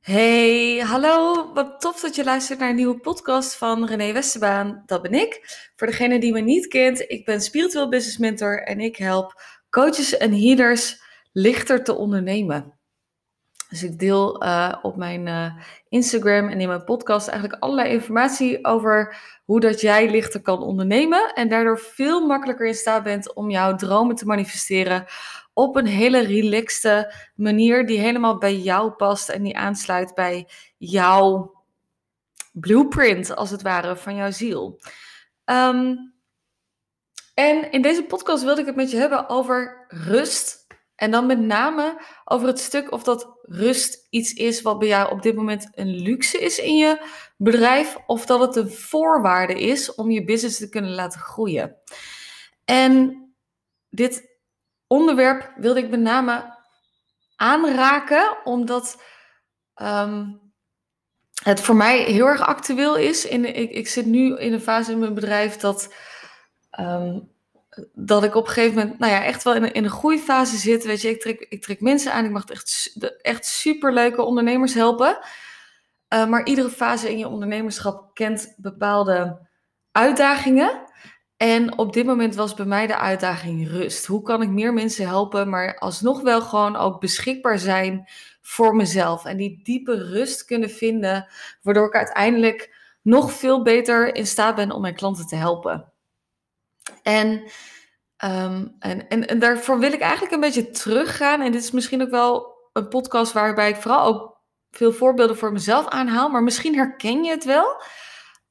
Hey, hallo. Wat tof dat je luistert naar een nieuwe podcast van René Westerbaan. Dat ben ik. Voor degene die me niet kent, ik ben spiritueel business mentor en ik help coaches en healers lichter te ondernemen. Dus ik deel uh, op mijn uh, Instagram en in mijn podcast eigenlijk allerlei informatie over hoe dat jij lichter kan ondernemen en daardoor veel makkelijker in staat bent om jouw dromen te manifesteren op een hele relaxte manier die helemaal bij jou past en die aansluit bij jouw blueprint, als het ware, van jouw ziel. Um, en in deze podcast wilde ik het met je hebben over rust. En dan met name over het stuk of dat rust iets is wat bij jou op dit moment een luxe is in je bedrijf, of dat het een voorwaarde is om je business te kunnen laten groeien. En dit onderwerp wilde ik met name aanraken, omdat ehm, het voor mij heel erg actueel is. In, ik, ik zit nu in een fase in mijn bedrijf dat, um, dat ik op een gegeven moment, nou ja, echt wel in een, in een groeifase zit. Weet je, ik trek, ik trek mensen aan, ik mag echt, echt superleuke ondernemers helpen. Uh, maar iedere fase in je ondernemerschap kent bepaalde uitdagingen. En op dit moment was bij mij de uitdaging rust. Hoe kan ik meer mensen helpen, maar alsnog wel gewoon ook beschikbaar zijn voor mezelf. En die diepe rust kunnen vinden, waardoor ik uiteindelijk nog veel beter in staat ben om mijn klanten te helpen. En, um, en, en, en daarvoor wil ik eigenlijk een beetje teruggaan. En dit is misschien ook wel een podcast waarbij ik vooral ook veel voorbeelden voor mezelf aanhaal. Maar misschien herken je het wel.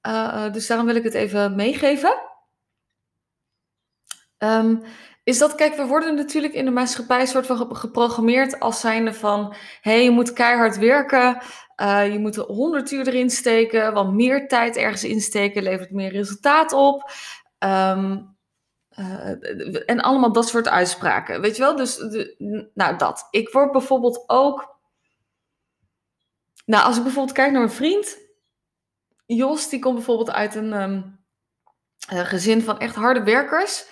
Uh, dus daarom wil ik het even meegeven. Um, is dat, kijk, we worden natuurlijk in de maatschappij soort van geprogrammeerd als zijnde van, hé, hey, je moet keihard werken, uh, je moet 100 uur erin steken, want meer tijd ergens insteken levert meer resultaat op. Um, uh, en allemaal dat soort uitspraken, weet je wel? Dus, de, nou, dat. Ik word bijvoorbeeld ook, nou, als ik bijvoorbeeld kijk naar mijn vriend, Jos, die komt bijvoorbeeld uit een um, gezin van echt harde werkers.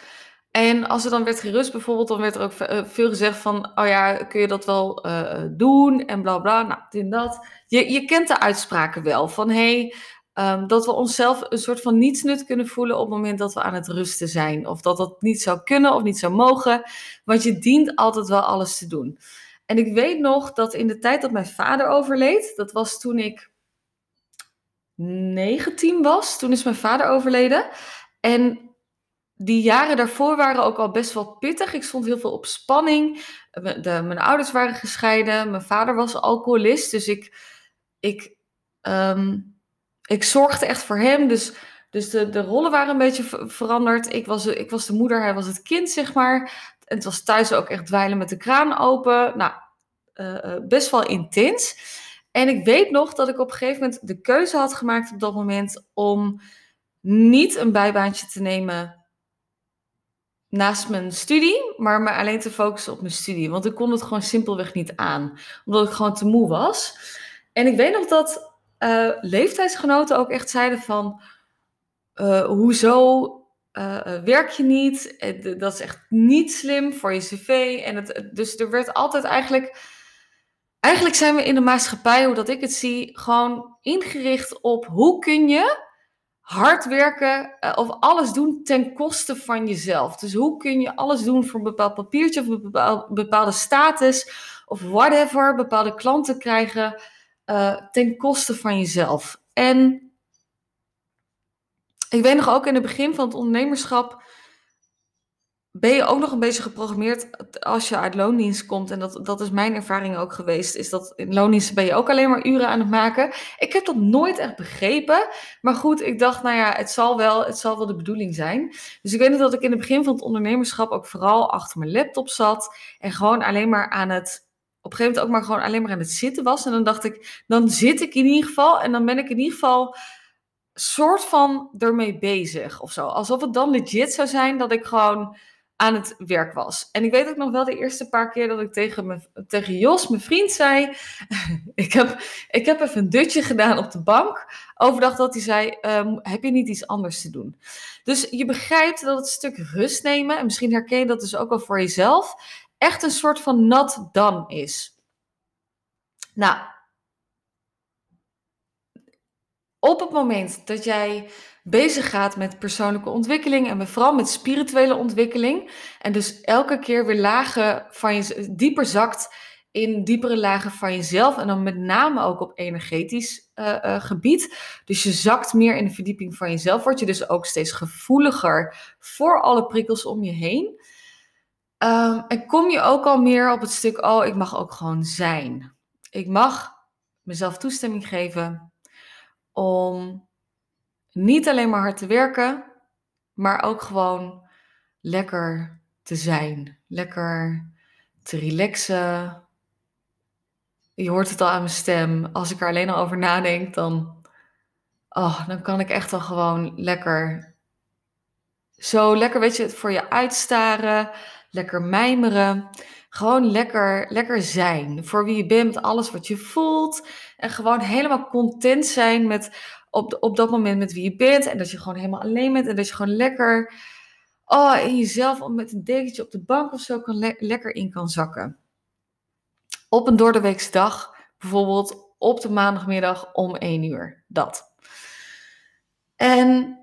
En als er dan werd gerust bijvoorbeeld, dan werd er ook eh, veel gezegd van, oh ja, kun je dat wel doen en bla bla, nou, dit en dat. Je, je kent de uitspraken wel van, hé, hey, um, dat we onszelf een soort van nietsnut kunnen voelen op het moment dat we aan het rusten zijn. Of dat dat niet zou kunnen of niet zou mogen, want je dient altijd wel alles te doen. En ik weet nog dat in de tijd dat mijn vader overleed, dat was toen ik 19 was, toen is mijn vader overleden. En die jaren daarvoor waren ook al best wel pittig. Ik stond heel veel op spanning. De, mijn ouders waren gescheiden. Mijn vader was alcoholist. Dus ik, ik, um, ik zorgde echt voor hem. Dus, dus de, de rollen waren een beetje veranderd. Ik was, ik was de moeder, hij was het kind, zeg maar. En het was thuis ook echt dweilen met de kraan open. Nou, uh, best wel intens. En ik weet nog dat ik op een gegeven moment de keuze had gemaakt op dat moment om niet een bijbaantje te nemen naast mijn studie, maar me alleen te focussen op mijn studie. Want ik kon het gewoon simpelweg niet aan, omdat ik gewoon te moe was. En ik weet nog dat uh, leeftijdsgenoten ook echt zeiden van, uh, hoezo uh, werk je niet? Dat is echt niet slim voor je cv. En het, dus er werd altijd eigenlijk, eigenlijk zijn we in de maatschappij, hoe dat ik het zie, gewoon ingericht op hoe kun je hard werken of alles doen ten koste van jezelf. Dus hoe kun je alles doen voor een bepaald papiertje of een bepaalde status of whatever, bepaalde klanten krijgen uh, ten koste van jezelf. En ik weet nog ook in het begin van het ondernemerschap ben je ook nog een beetje geprogrammeerd als je uit loondienst komt. En dat, dat is mijn ervaring ook geweest. Is dat in loondienst ben je ook alleen maar uren aan het maken. Ik heb dat nooit echt begrepen. Maar goed, ik dacht, nou ja, het zal wel, het zal wel de bedoeling zijn. Dus ik weet nog dat ik in het begin van het ondernemerschap ook vooral achter mijn laptop zat. En gewoon alleen maar aan het op een gegeven moment ook maar gewoon alleen maar aan het zitten was. En dan dacht ik, dan zit ik in ieder geval. En dan ben ik in ieder geval soort van ermee bezig of zo. Alsof het dan legit zou zijn dat ik gewoon aan het werk was. En ik weet ook nog wel de eerste paar keer dat ik tegen, me, tegen Jos, mijn vriend, zei... ik, heb, ik heb even een dutje gedaan op de bank. Overdag dat hij zei, um, heb je niet iets anders te doen? Dus je begrijpt dat het stuk rust nemen... en misschien herken je dat dus ook wel voor jezelf... echt een soort van nat dan is. Nou, op het moment dat jij bezig gaat met persoonlijke ontwikkeling en vooral met spirituele ontwikkeling, en dus elke keer weer lagen van je dieper zakt in diepere lagen van jezelf en dan met name ook op energetisch uh, uh, gebied. Dus je zakt meer in de verdieping van jezelf, word je dus ook steeds gevoeliger voor alle prikkels om je heen. Um, en kom je ook al meer op het stuk, oh, ik mag ook gewoon zijn. Ik mag mezelf toestemming geven om niet alleen maar hard te werken, maar ook gewoon lekker te zijn. Lekker te relaxen. Je hoort het al aan mijn stem. Als ik er alleen al over nadenk, dan, oh, dan kan ik echt al gewoon lekker. Zo lekker, weet je, voor je uitstaren. Lekker mijmeren. Gewoon lekker, lekker zijn. Voor wie je bent, alles wat je voelt. En gewoon helemaal content zijn met op, op dat moment met wie je bent. En dat je gewoon helemaal alleen bent. En dat je gewoon lekker oh, in jezelf met een dekentje op de bank of zo kan lekker in kan zakken. Op een doordeweekse dag, bijvoorbeeld op de maandagmiddag om 1 uur. Dat. En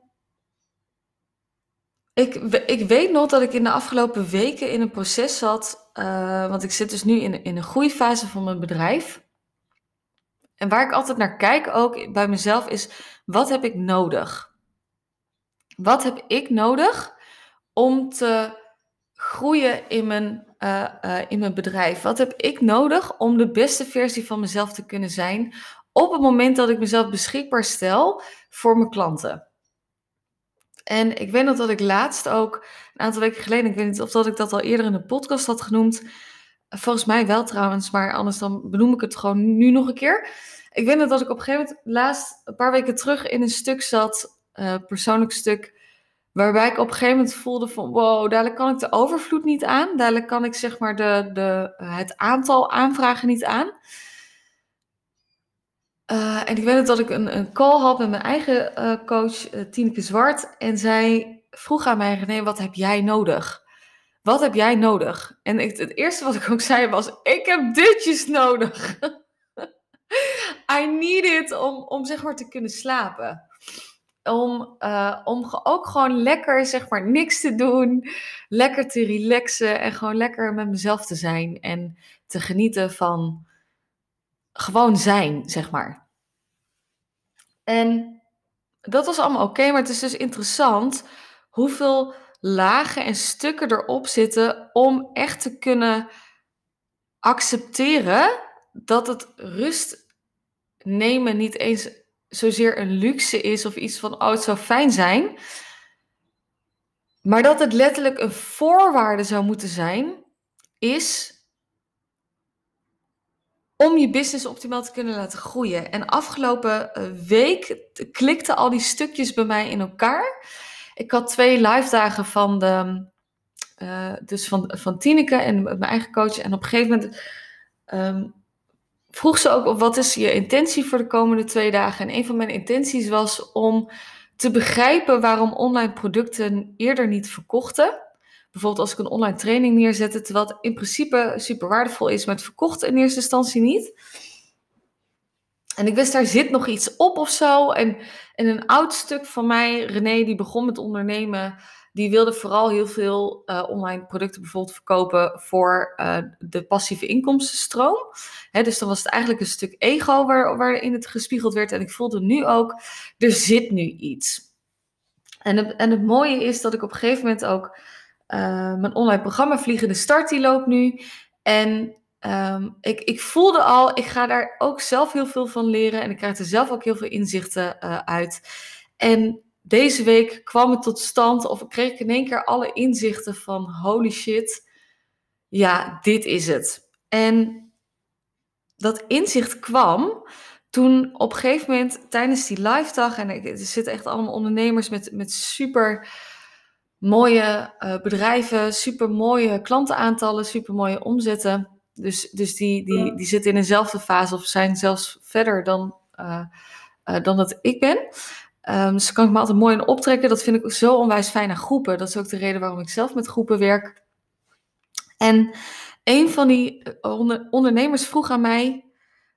ik, ik weet nog dat ik in de afgelopen weken in een proces zat. Uh, want ik zit dus nu in, in een groeifase van mijn bedrijf. En waar ik altijd naar kijk ook bij mezelf is, wat heb ik nodig? Wat heb ik nodig om te groeien in mijn, uh, uh, in mijn bedrijf? Wat heb ik nodig om de beste versie van mezelf te kunnen zijn op het moment dat ik mezelf beschikbaar stel voor mijn klanten? En ik weet nog dat ik laatst ook, een aantal weken geleden, ik weet niet of dat ik dat al eerder in de podcast had genoemd. Volgens mij wel trouwens, maar anders dan benoem ik het gewoon nu nog een keer. Ik weet nog dat ik op een gegeven moment laatst, een paar weken terug, in een stuk zat, uh, persoonlijk stuk, waarbij ik op een gegeven moment voelde van, wow, dadelijk kan ik de overvloed niet aan. Dadelijk kan ik zeg maar de, de, het aantal aanvragen niet aan. Uh, en ik weet dat ik een, een call had met mijn eigen uh, coach, uh, Tineke Zwart. En zij vroeg aan mij, René, wat heb jij nodig? Wat heb jij nodig? En het eerste wat ik ook zei was, ik heb dutjes nodig. I need it om, om zeg maar te kunnen slapen. Om, om ook gewoon lekker zeg maar niks te doen. Lekker te relaxen en gewoon lekker met mezelf te zijn. En te genieten van gewoon zijn, zeg maar. En dat was allemaal oké, maar het is dus interessant hoeveel lagen en stukken erop zitten om echt te kunnen accepteren dat het rust nemen niet eens zozeer een luxe is of iets van, oh, het zou fijn zijn. Maar dat het letterlijk een voorwaarde zou moeten zijn, is om je business optimaal te kunnen laten groeien. En afgelopen eh, week klikten al die stukjes bij mij in elkaar. Ik had twee live dagen van de, uh, dus van, van Tineke en mijn eigen coach. En op een gegeven moment um, vroeg ze ook, wat is je intentie voor de komende twee dagen? En een van mijn intenties was om te begrijpen waarom online producten eerder niet verkochten bijvoorbeeld als ik een online training neerzette, terwijl het in principe super waardevol is, maar het verkocht in eerste instantie niet. En ik wist, daar zit nog iets op of zo. En, en een oud stuk van mij, René, die begon met ondernemen, die wilde vooral heel veel uh, online producten bijvoorbeeld verkopen voor uh, de passieve inkomstenstroom. Hè, dus dan was het eigenlijk een stuk ego waar, waarin het gespiegeld werd. En ik voelde nu ook, er zit nu iets. En en het mooie is dat ik op een gegeven moment ook uh, mijn online programma Vliegende Start, die loopt nu. En um, ik, ik voelde al, ik ga daar ook zelf heel veel van leren. En ik krijg er zelf ook heel veel inzichten uh, uit. En deze week kwam het tot stand, of ik kreeg in één keer alle inzichten van holy shit, ja, dit is het. En dat inzicht kwam toen op een gegeven moment tijdens die live dag, en er zitten echt allemaal ondernemers met, met super mooie uh, bedrijven, super mooie klantenaantallen, super mooie omzetten. Dus, dus die, die, die zitten in dezelfde fase of zijn zelfs verder dan, uh, uh, dan dat ik ben. Um, dus kan ik me altijd mooi in optrekken. Dat vind ik zo onwijs fijn aan groepen. Dat is ook de reden waarom ik zelf met groepen werk. En een van die onder, ondernemers vroeg aan mij: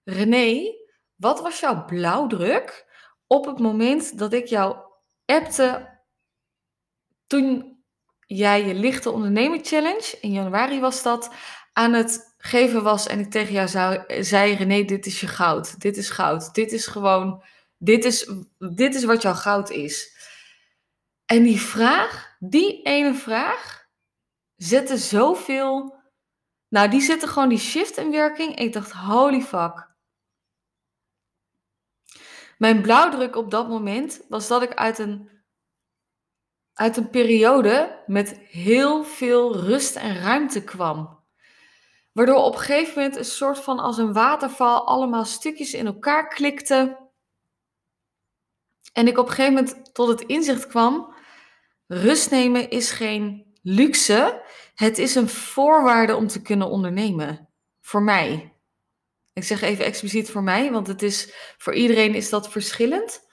René, wat was jouw blauwdruk op het moment dat ik jou appte toen jij je lichte ondernemer challenge, in januari was dat, aan het geven was en ik tegen jou zou, zei, René, dit is je goud, dit is goud, dit is gewoon, dit is, dit is wat jouw goud is. En die vraag, die ene vraag, zette zoveel, nou die zette gewoon die shift in werking. Ik dacht, holy fuck. Mijn blauwdruk op dat moment was dat ik uit een uit een periode met heel veel rust en ruimte kwam. Waardoor op een gegeven moment een soort van als een waterval allemaal stukjes in elkaar klikten. En ik op een gegeven moment tot het inzicht kwam: rust nemen is geen luxe, het is een voorwaarde om te kunnen ondernemen. Voor mij. Ik zeg even expliciet voor mij, want het is, voor iedereen is dat verschillend.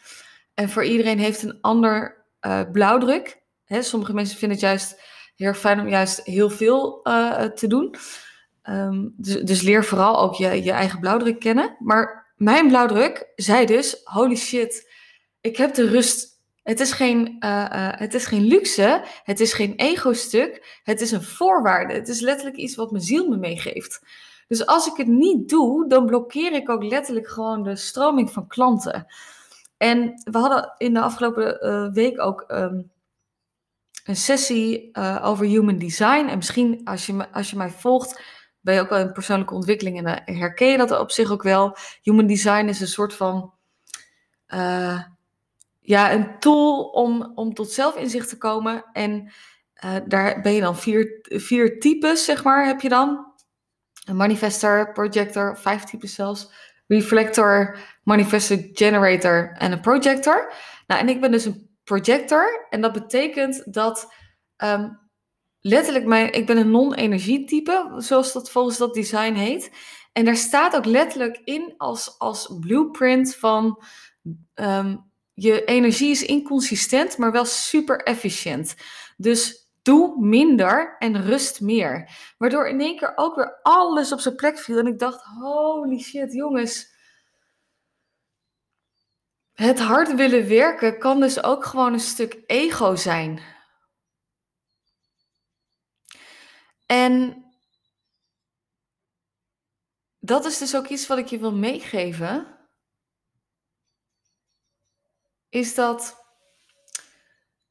En voor iedereen heeft een ander uh, blauwdruk. Sommige mensen vinden het juist heel fijn om juist heel veel uh, te doen. Um, dus, dus, leer vooral ook je, je eigen blauwdruk kennen. Maar mijn blauwdruk zei dus: holy shit, ik heb de rust. Het is geen, uh, het is geen luxe, het is geen ego-stuk, het is een voorwaarde. Het is letterlijk iets wat mijn ziel me meegeeft. Dus als ik het niet doe, dan blokkeer ik ook letterlijk gewoon de stroming van klanten. En we hadden in de afgelopen uh, week ook um, een sessie uh, over human design. En misschien als je, als je mij volgt, ben je ook wel in persoonlijke ontwikkeling en uh, herken je dat op zich ook wel. Human design is een soort van ja, een tool om, om tot zelfinzicht te komen. En daar ben je dan vier, vier types, zeg maar, heb je dan. Een manifester, projector, vijf types zelfs. Reflector, manifestor, generator en een projector. Nou, en ik ben dus een projector. En dat betekent dat um, letterlijk mijn, ik ben een non-energietype, zoals dat volgens dat design heet. En daar staat ook letterlijk in als, als blueprint van um, je energie is inconsistent, maar wel super efficiënt. Dus doe minder en rust meer. Waardoor in één keer ook weer alles op zijn plek viel. En ik dacht, holy shit, jongens het hard willen werken kan dus ook gewoon een stuk ego zijn. En dat is dus ook iets wat ik je wil meegeven. Is dat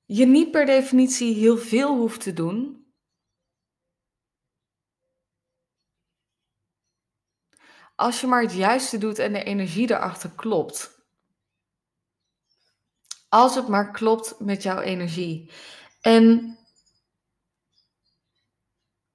je niet per definitie heel veel hoeft te doen. Als je maar het juiste doet en de energie erachter klopt. Als het maar klopt met jouw energie. En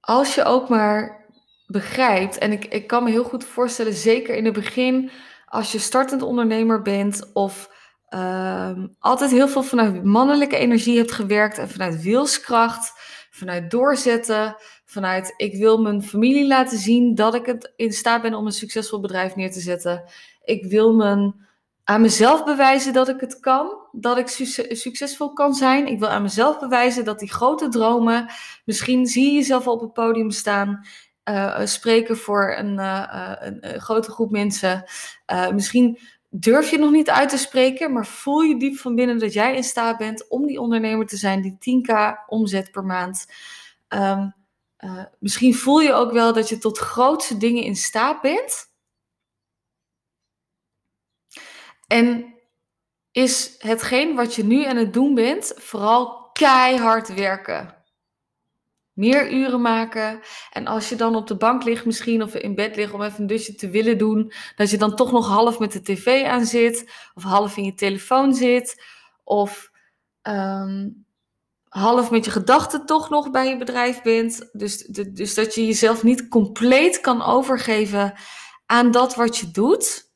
als je ook maar begrijpt, en ik, ik kan me heel goed voorstellen, zeker in het begin, als je startend ondernemer bent of uh, altijd heel veel vanuit mannelijke energie hebt gewerkt en vanuit wilskracht, vanuit doorzetten, vanuit ik wil mijn familie laten zien dat ik het in staat ben om een succesvol bedrijf neer te zetten. Ik wil mijn aan mezelf bewijzen dat ik het kan, dat ik succesvol kan zijn. Ik wil aan mezelf bewijzen dat die grote dromen, misschien zie je jezelf op het podium staan, uh, spreken voor een, een, een, grote groep mensen. misschien durf je nog niet uit te spreken, maar voel je diep van binnen dat jij in staat bent om die ondernemer te zijn die 10k omzet per maand. Um, misschien voel je ook wel dat je tot grootste dingen in staat bent. En is hetgeen wat je nu aan het doen bent, vooral keihard werken. Meer uren maken. En als je dan op de bank ligt misschien of in bed ligt om even een dusje te willen doen, dat je dan toch nog half met de tv aan zit. Of half in je telefoon zit. Of um, half met je gedachten toch nog bij je bedrijf bent. Dus, dus dat je jezelf niet compleet kan overgeven aan dat wat je doet.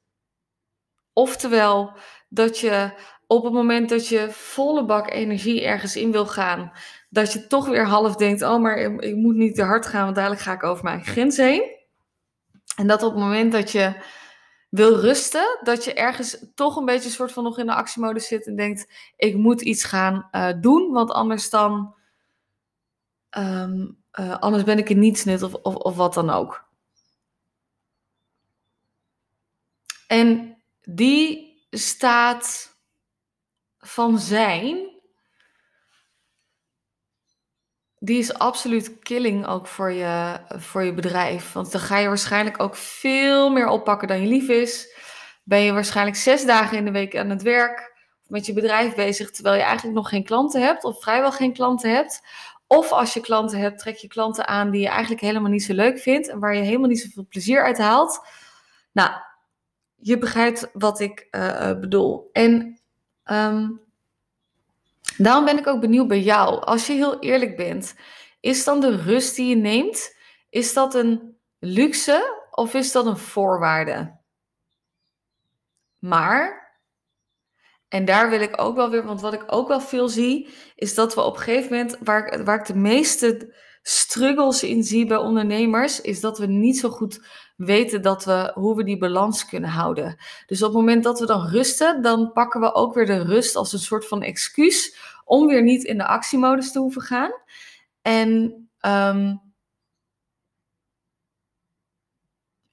Oftewel, dat je op het moment dat je volle bak energie ergens in wil gaan, dat je toch weer half denkt: oh, maar ik moet niet te hard gaan, want dadelijk ga ik over mijn grens heen. En dat op het moment dat je wil rusten, dat je ergens toch een beetje soort van nog in de actiemodus zit en denkt: ik moet iets gaan uh, doen, want anders dan. Um, uh, anders ben ik in niets nut of, of, of wat dan ook. En die staat van zijn, die is absoluut killing ook voor je, voor je bedrijf. Want dan ga je waarschijnlijk ook veel meer oppakken dan je lief is. Ben je waarschijnlijk zes dagen in de week aan het werk met je bedrijf bezig, terwijl je eigenlijk nog geen klanten hebt of vrijwel geen klanten hebt. Of als je klanten hebt, trek je klanten aan die je eigenlijk helemaal niet zo leuk vindt en waar je helemaal niet zoveel plezier uit haalt. Nou, je begrijpt wat ik uh, bedoel. En um, daarom ben ik ook benieuwd bij jou. Als je heel eerlijk bent, is dan de rust die je neemt, is dat een luxe of is dat een voorwaarde? Maar en daar wil ik ook wel weer, want wat ik ook wel veel zie, is dat we op een gegeven moment, waar, waar ik de meeste struggles in zie bij ondernemers, is dat we niet zo goed weten dat we, hoe we die balans kunnen houden. Dus op het moment dat we dan rusten, dan pakken we ook weer de rust als een soort van excuus om weer niet in de actiemodus te hoeven gaan. En um,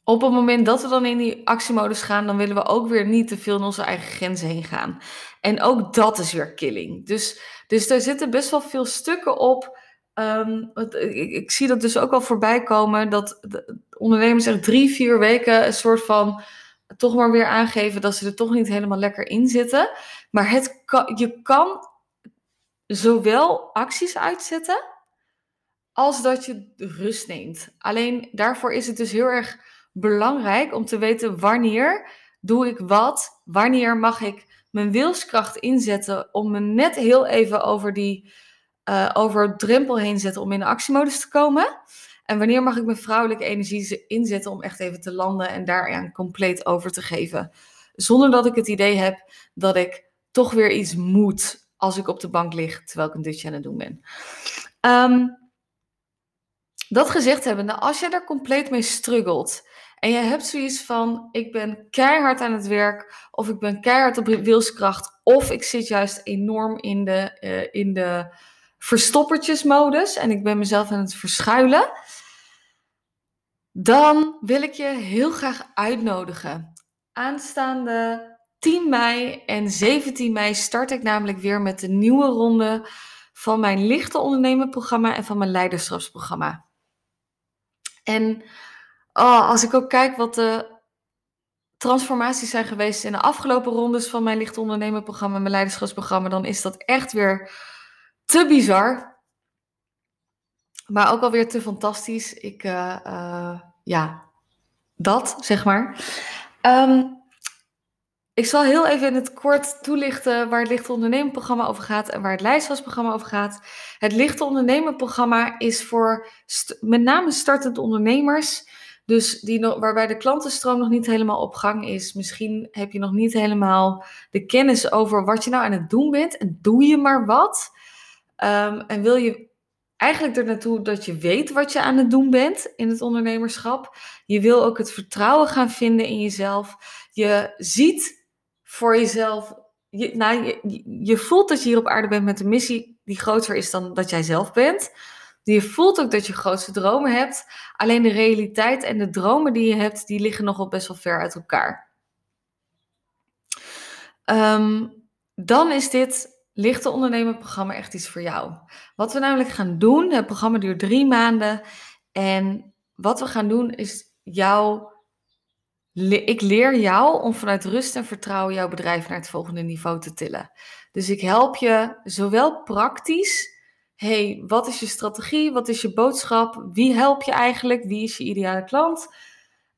op het moment dat we dan in die actiemodus gaan, dan willen we ook weer niet te veel in onze eigen grenzen heen gaan. En ook dat is weer killing. Dus, dus daar zitten best wel veel stukken op. Ehm, ik, zie dat dus ook wel voorbij komen dat de ondernemers echt drie, vier weken een soort van toch maar weer aangeven dat ze er toch niet helemaal lekker in zitten. Maar het je kan zowel acties uitzetten als dat je rust neemt. Alleen daarvoor is het dus heel erg belangrijk om te weten wanneer doe ik wat, wanneer mag ik mijn wilskracht inzetten om me net heel even over die uh, over drempel heen zetten om in de actiemodus te komen. En wanneer mag ik mijn vrouwelijke energie inzetten om echt even te landen en daaraan compleet over te geven. Zonder dat ik het idee heb dat ik toch weer iets moet als ik op de bank lig terwijl ik een dutje aan het doen ben. Um, dat gezegd hebbende, als je er compleet mee struggelt en je hebt zoiets van: ik ben keihard aan het werk, of ik ben keihard op wilskracht, of ik zit juist enorm in de, uh, in de verstoppertjesmodus en ik ben mezelf aan het verschuilen. Dan wil ik je heel graag uitnodigen. Aanstaande 10 mei en 17 mei start ik namelijk weer met de nieuwe ronde van mijn lichte ondernemen programma en van mijn leiderschapsprogramma. En oh, als ik ook kijk wat de transformaties zijn geweest in de afgelopen rondes van mijn licht ondernemen programma, mijn leiderschapsprogramma, dan is dat echt weer te bizar. Maar ook alweer te fantastisch. Ik, uh, uh, ja, dat zeg maar. Um, ik zal heel even in het kort toelichten waar het Lichte Ondernemen programma over gaat en waar het leiderschapsprogramma over gaat. Het Lichte Ondernemen programma is voor met name startend ondernemers dus die nog, waarbij de klantenstroom nog niet helemaal op gang is. Misschien heb je nog niet helemaal de kennis over wat je nou aan het doen bent. En doe je maar wat. Um, en wil je eigenlijk er naartoe dat je weet wat je aan het doen bent in het ondernemerschap. Je wil ook het vertrouwen gaan vinden in jezelf. Je ziet voor jezelf. Je, nou, je, je voelt dat je hier op aarde bent met een missie die groter is dan dat jij zelf bent. Je voelt ook dat je grootste dromen hebt. Alleen de realiteit en de dromen die je hebt, die liggen nogal best wel ver uit elkaar. Ehm, dan is dit lichte ondernemen programma echt iets voor jou. Wat we namelijk gaan doen, het programma duurt drie maanden. En wat we gaan doen is jou, ik leer jou om vanuit rust en vertrouwen jouw bedrijf naar het volgende niveau te tillen. Dus ik help je zowel praktisch hey, wat is je strategie? Wat is je boodschap? Wie help je eigenlijk? Wie is je ideale klant?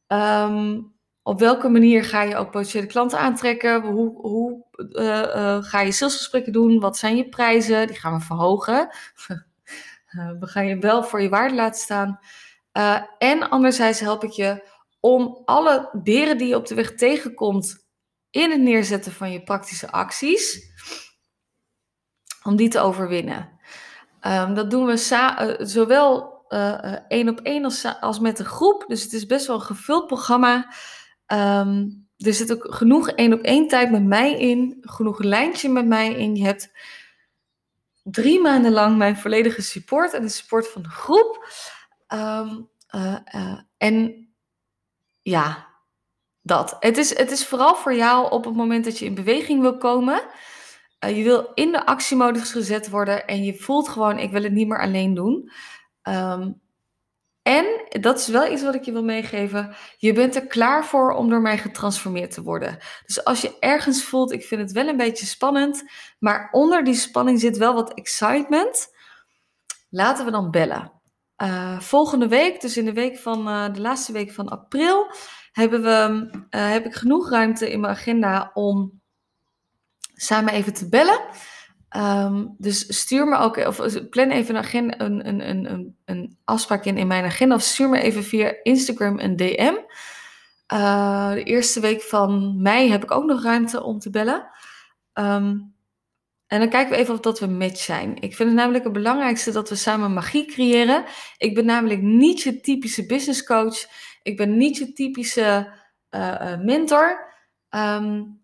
Ehm, op welke manier ga je ook potentiële klanten aantrekken? Hoe, hoe uh, uh, ga je salesgesprekken doen? Wat zijn je prijzen? Die gaan we verhogen. Eh, we gaan je wel voor je waarde laten staan. en anderzijds help ik je om alle beren die je op de weg tegenkomt in het neerzetten van je praktische acties, om die te overwinnen. Um, dat doen we zowel één op één als, als met een groep. Dus het is best wel een gevuld programma. Um, er zit ook genoeg één op één tijd met mij in. Genoeg lijntje met mij in. Je hebt drie maanden lang mijn volledige support en de support van de groep. Um, en ja, dat. Het is, het is vooral voor jou op het moment dat je in beweging wil komen. Uh, je wil in de actiemodus gezet worden en je voelt gewoon, ik wil het niet meer alleen doen. Um, en, dat is wel iets wat ik je wil meegeven, je bent er klaar voor om door mij getransformeerd te worden. Dus als je ergens voelt, ik vind het wel een beetje spannend, maar onder die spanning zit wel wat excitement, laten we dan bellen. Uh, volgende week, dus in de week van uh, de laatste week van april, hebben we, uh, heb ik genoeg ruimte in mijn agenda om samen even te bellen. Um, dus stuur me ook, of plan even een, agenda, een, een, een, een, afspraak in in mijn agenda. Of stuur me even via Instagram een DM. Uh, de eerste week van mei heb ik ook nog ruimte om te bellen. Um, en dan kijken we even of dat we match zijn. Ik vind het namelijk het belangrijkste dat we samen magie creëren. Ik ben namelijk niet je typische business coach. Ik ben niet je typische uh, mentor. Um,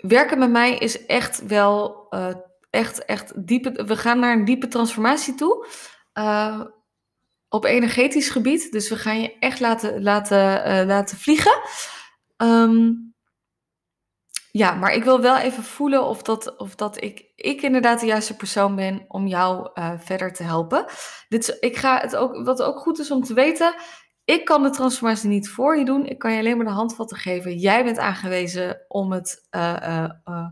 werken met mij is echt wel uh, echt, echt diepe. We gaan naar een diepe transformatie toe. Uh, op energetisch gebied. Dus we gaan je echt laten, laten, uh, laten vliegen. Um, ja, maar ik wil wel even voelen of dat, of dat ik, ik inderdaad de juiste persoon ben om jou verder te helpen. Dit ik ga het ook, wat ook goed is om te weten, ik kan de transformatie niet voor je doen. Ik kan je alleen maar de handvatten geven. Jij bent aangewezen om het, uh, uh, uh,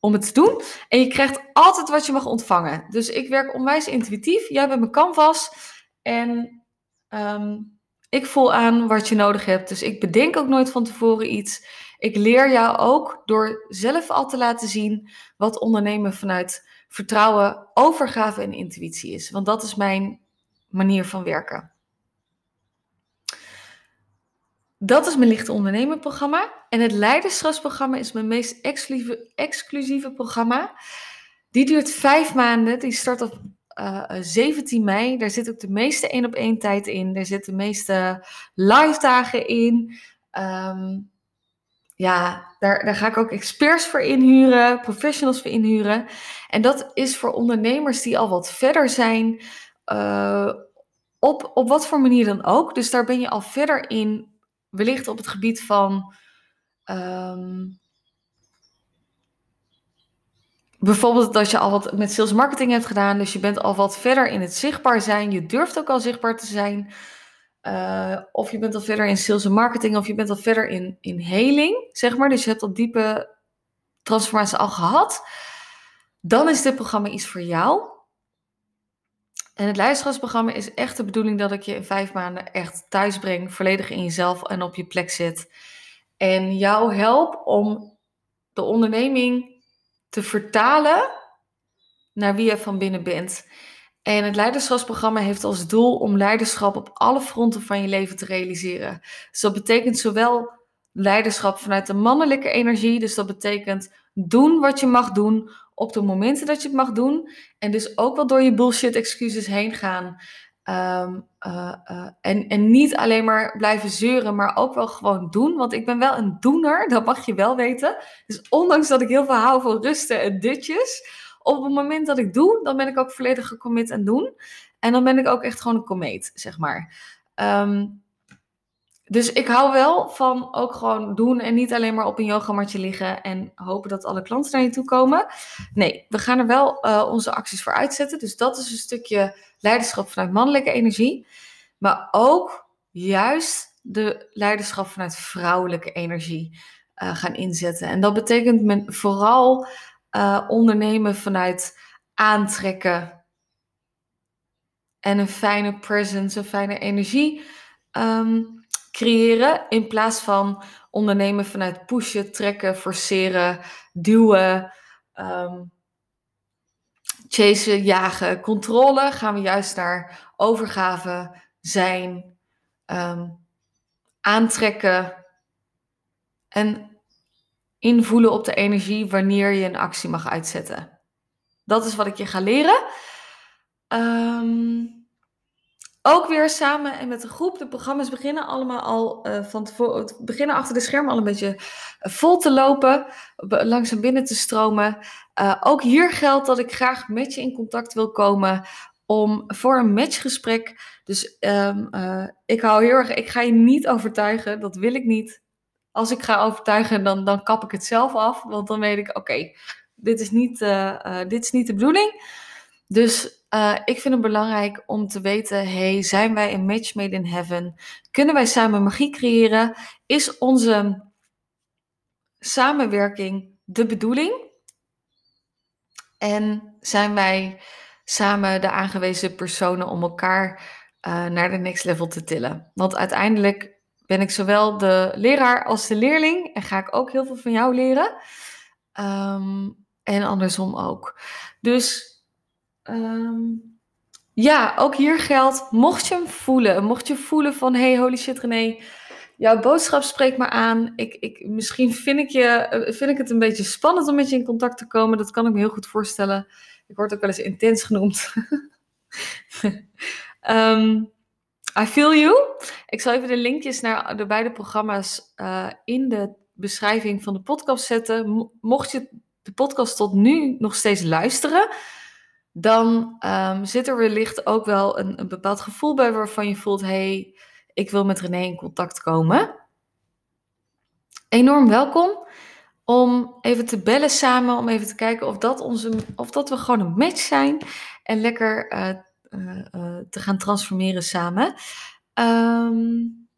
om het te doen. En je krijgt altijd wat je mag ontvangen. Dus ik werk onwijs intuïtief. Jij bent mijn canvas. En um, ik voel aan wat je nodig hebt. Dus ik bedenk ook nooit van tevoren iets. Ik leer jou ook door zelf al te laten zien wat ondernemen vanuit vertrouwen, overgave en intuïtie is. Want dat is mijn manier van werken. Dat is mijn lichte ondernemen programma. En het leiderschapsprogramma is mijn meest exclusieve, programma. Die duurt vijf maanden. Die start op uh, eh, 17 mei. Daar zit ook de meeste één op één tijd in. Daar zitten de meeste live dagen in. Um, ja, daar, daar ga ik ook experts voor inhuren, professionals voor inhuren. En dat is voor ondernemers die al wat verder zijn, uh, op, op wat voor manier dan ook. Dus daar ben je al verder in wellicht op het gebied van. Um, bijvoorbeeld dat je al wat met sales marketing hebt gedaan. Dus je bent al wat verder in het zichtbaar zijn. Je durft ook al zichtbaar te zijn. Uh, of je bent al verder in sales en marketing. Of je bent al verder in, in heling, zeg maar. Dus je hebt al diepe transformatie al gehad. Dan is dit programma iets voor jou. En het leiderschapsprogramma is echt de bedoeling dat ik je in vijf maanden echt thuis breng, volledig in jezelf en op je plek zit. En jou help om de onderneming te vertalen naar wie je van binnen bent. En het leiderschapsprogramma heeft als doel om leiderschap op alle fronten van je leven te realiseren. Dus dat betekent zowel leiderschap vanuit de mannelijke energie, dus dat betekent doen wat je mag doen op de momenten dat je het mag doen. En dus ook wel door je bullshit excuses heen gaan. Um, uh, uh, en, en niet alleen maar blijven zeuren, maar ook wel gewoon doen. Want ik ben wel een doener, dat mag je wel weten. Dus ondanks dat ik heel veel hou van rusten en dutjes, op het moment dat ik doe, dan ben ik ook volledig gecommit en doen. En dan ben ik ook echt gewoon een komeet, zeg maar. Um, dus ik hou wel van ook gewoon doen en niet alleen maar op een yogamatje liggen en hopen dat alle klanten naar je toe komen. Nee, we gaan er wel uh, onze acties voor uitzetten. Dus dat is een stukje leiderschap vanuit mannelijke energie. Maar ook juist de leiderschap vanuit vrouwelijke energie uh, gaan inzetten. En dat betekent men vooral uh, ondernemen vanuit aantrekken en een fijne presence, een fijne energie. Um, creëren in plaats van ondernemen vanuit pushen, trekken, forceren, duwen, um, chasen, jagen, controle. Gaan we juist naar overgave, zijn, um, aantrekken en invoelen op de energie wanneer je een actie mag uitzetten. Dat is wat ik je ga leren. Um, ook weer samen en met een groep. De programma's beginnen allemaal al uh, van tevoren, beginnen achter de schermen al een beetje eh, vol te lopen, langzaam binnen te stromen. Uh, ook hier geldt dat ik graag met je in contact wil komen om voor een matchgesprek. Dus uh, ik hou heel erg, ik ga je niet overtuigen, dat wil ik niet. Als ik ga overtuigen, dan, dan kap ik het zelf af, want dan weet ik, oké, dit is niet, dit is niet de bedoeling. Dus uh, ik vind het belangrijk om te weten: hey, zijn wij een match made in heaven? Kunnen wij samen magie creëren? Is onze samenwerking de bedoeling? En zijn wij samen de aangewezen personen om elkaar uh, naar de next level te tillen? Want uiteindelijk ben ik zowel de leraar als de leerling en ga ik ook heel veel van jou leren. Um, en andersom ook. Dus um, ja, ook hier geldt, mocht je hem voelen, mocht je voelen van, hey, holy shit René, jouw boodschap spreekt me aan. Ik, ik, misschien vind ik, je, eh, vind ik het een beetje spannend om met je in contact te komen. Dat kan ik me heel goed voorstellen. Ik word ook wel eens intens genoemd. um, I feel you. Ik zal even de linkjes naar de beide programma's uh, in de beschrijving van de podcast zetten. Mocht je de podcast tot nu nog steeds luisteren, dan um, zit er wellicht ook wel een, een bepaald gevoel bij waarvan je voelt: hey, ik wil met René in contact komen. Enorm welkom om even te bellen samen, om even te kijken of dat, onze, of dat we gewoon een match zijn en lekker uh, uh, uh, te gaan transformeren samen. Um,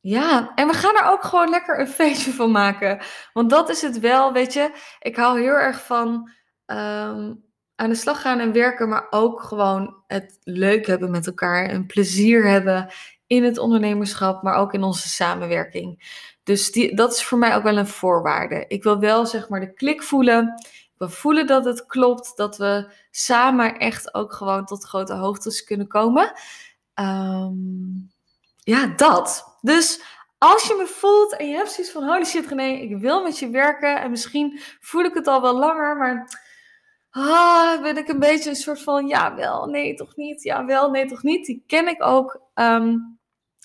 ja, en we gaan er ook gewoon lekker een feestje van maken. Want dat is het wel, weet je. Ik hou heel erg van um, aan de slag gaan en werken, maar ook gewoon het leuk hebben met elkaar. En plezier hebben in het ondernemerschap, maar ook in onze samenwerking. Dus die, dat is voor mij ook wel een voorwaarde. Ik wil wel zeg maar de klik voelen. Ik wil voelen dat het klopt, dat we samen echt ook gewoon tot grote hoogtes kunnen komen. Um, ja, dat. Dus als je me voelt en je hebt zoiets van, holy shit René, ik wil met je werken. En misschien voel ik het al wel langer, maar ah, ben ik een beetje een soort van, ja wel, nee toch niet, ja wel, nee toch niet. Die ken ik ook. Um,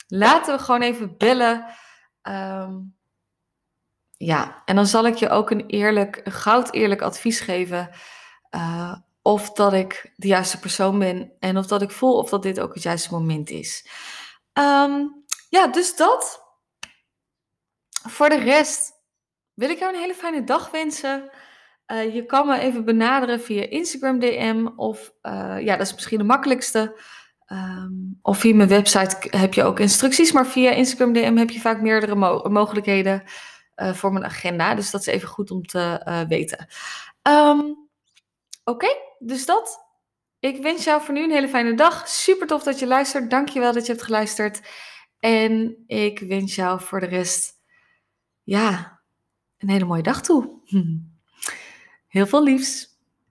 laten we gewoon even bellen. Um, ja, en dan zal ik je ook een eerlijk, goud eerlijk advies geven. Uh, of dat ik de juiste persoon ben en of dat ik voel of dat dit ook het juiste moment is. Um, ja, dus dat. Voor de rest wil ik jou een hele fijne dag wensen. Uh, je kan me even benaderen via Instagram DM of uh, ja, dat is misschien de makkelijkste. Um, of via mijn website heb je ook instructies, maar via Instagram DM heb je vaak meerdere mo mogelijkheden uh, voor mijn agenda. Dus dat is even goed om te weten. Um, Oké, dus dat. Ik wens jou voor nu een hele fijne dag. Super tof dat je luistert. Dankjewel dat je hebt geluisterd. En ik wens jou voor de rest, ja, een hele mooie dag toe. Heel veel liefs.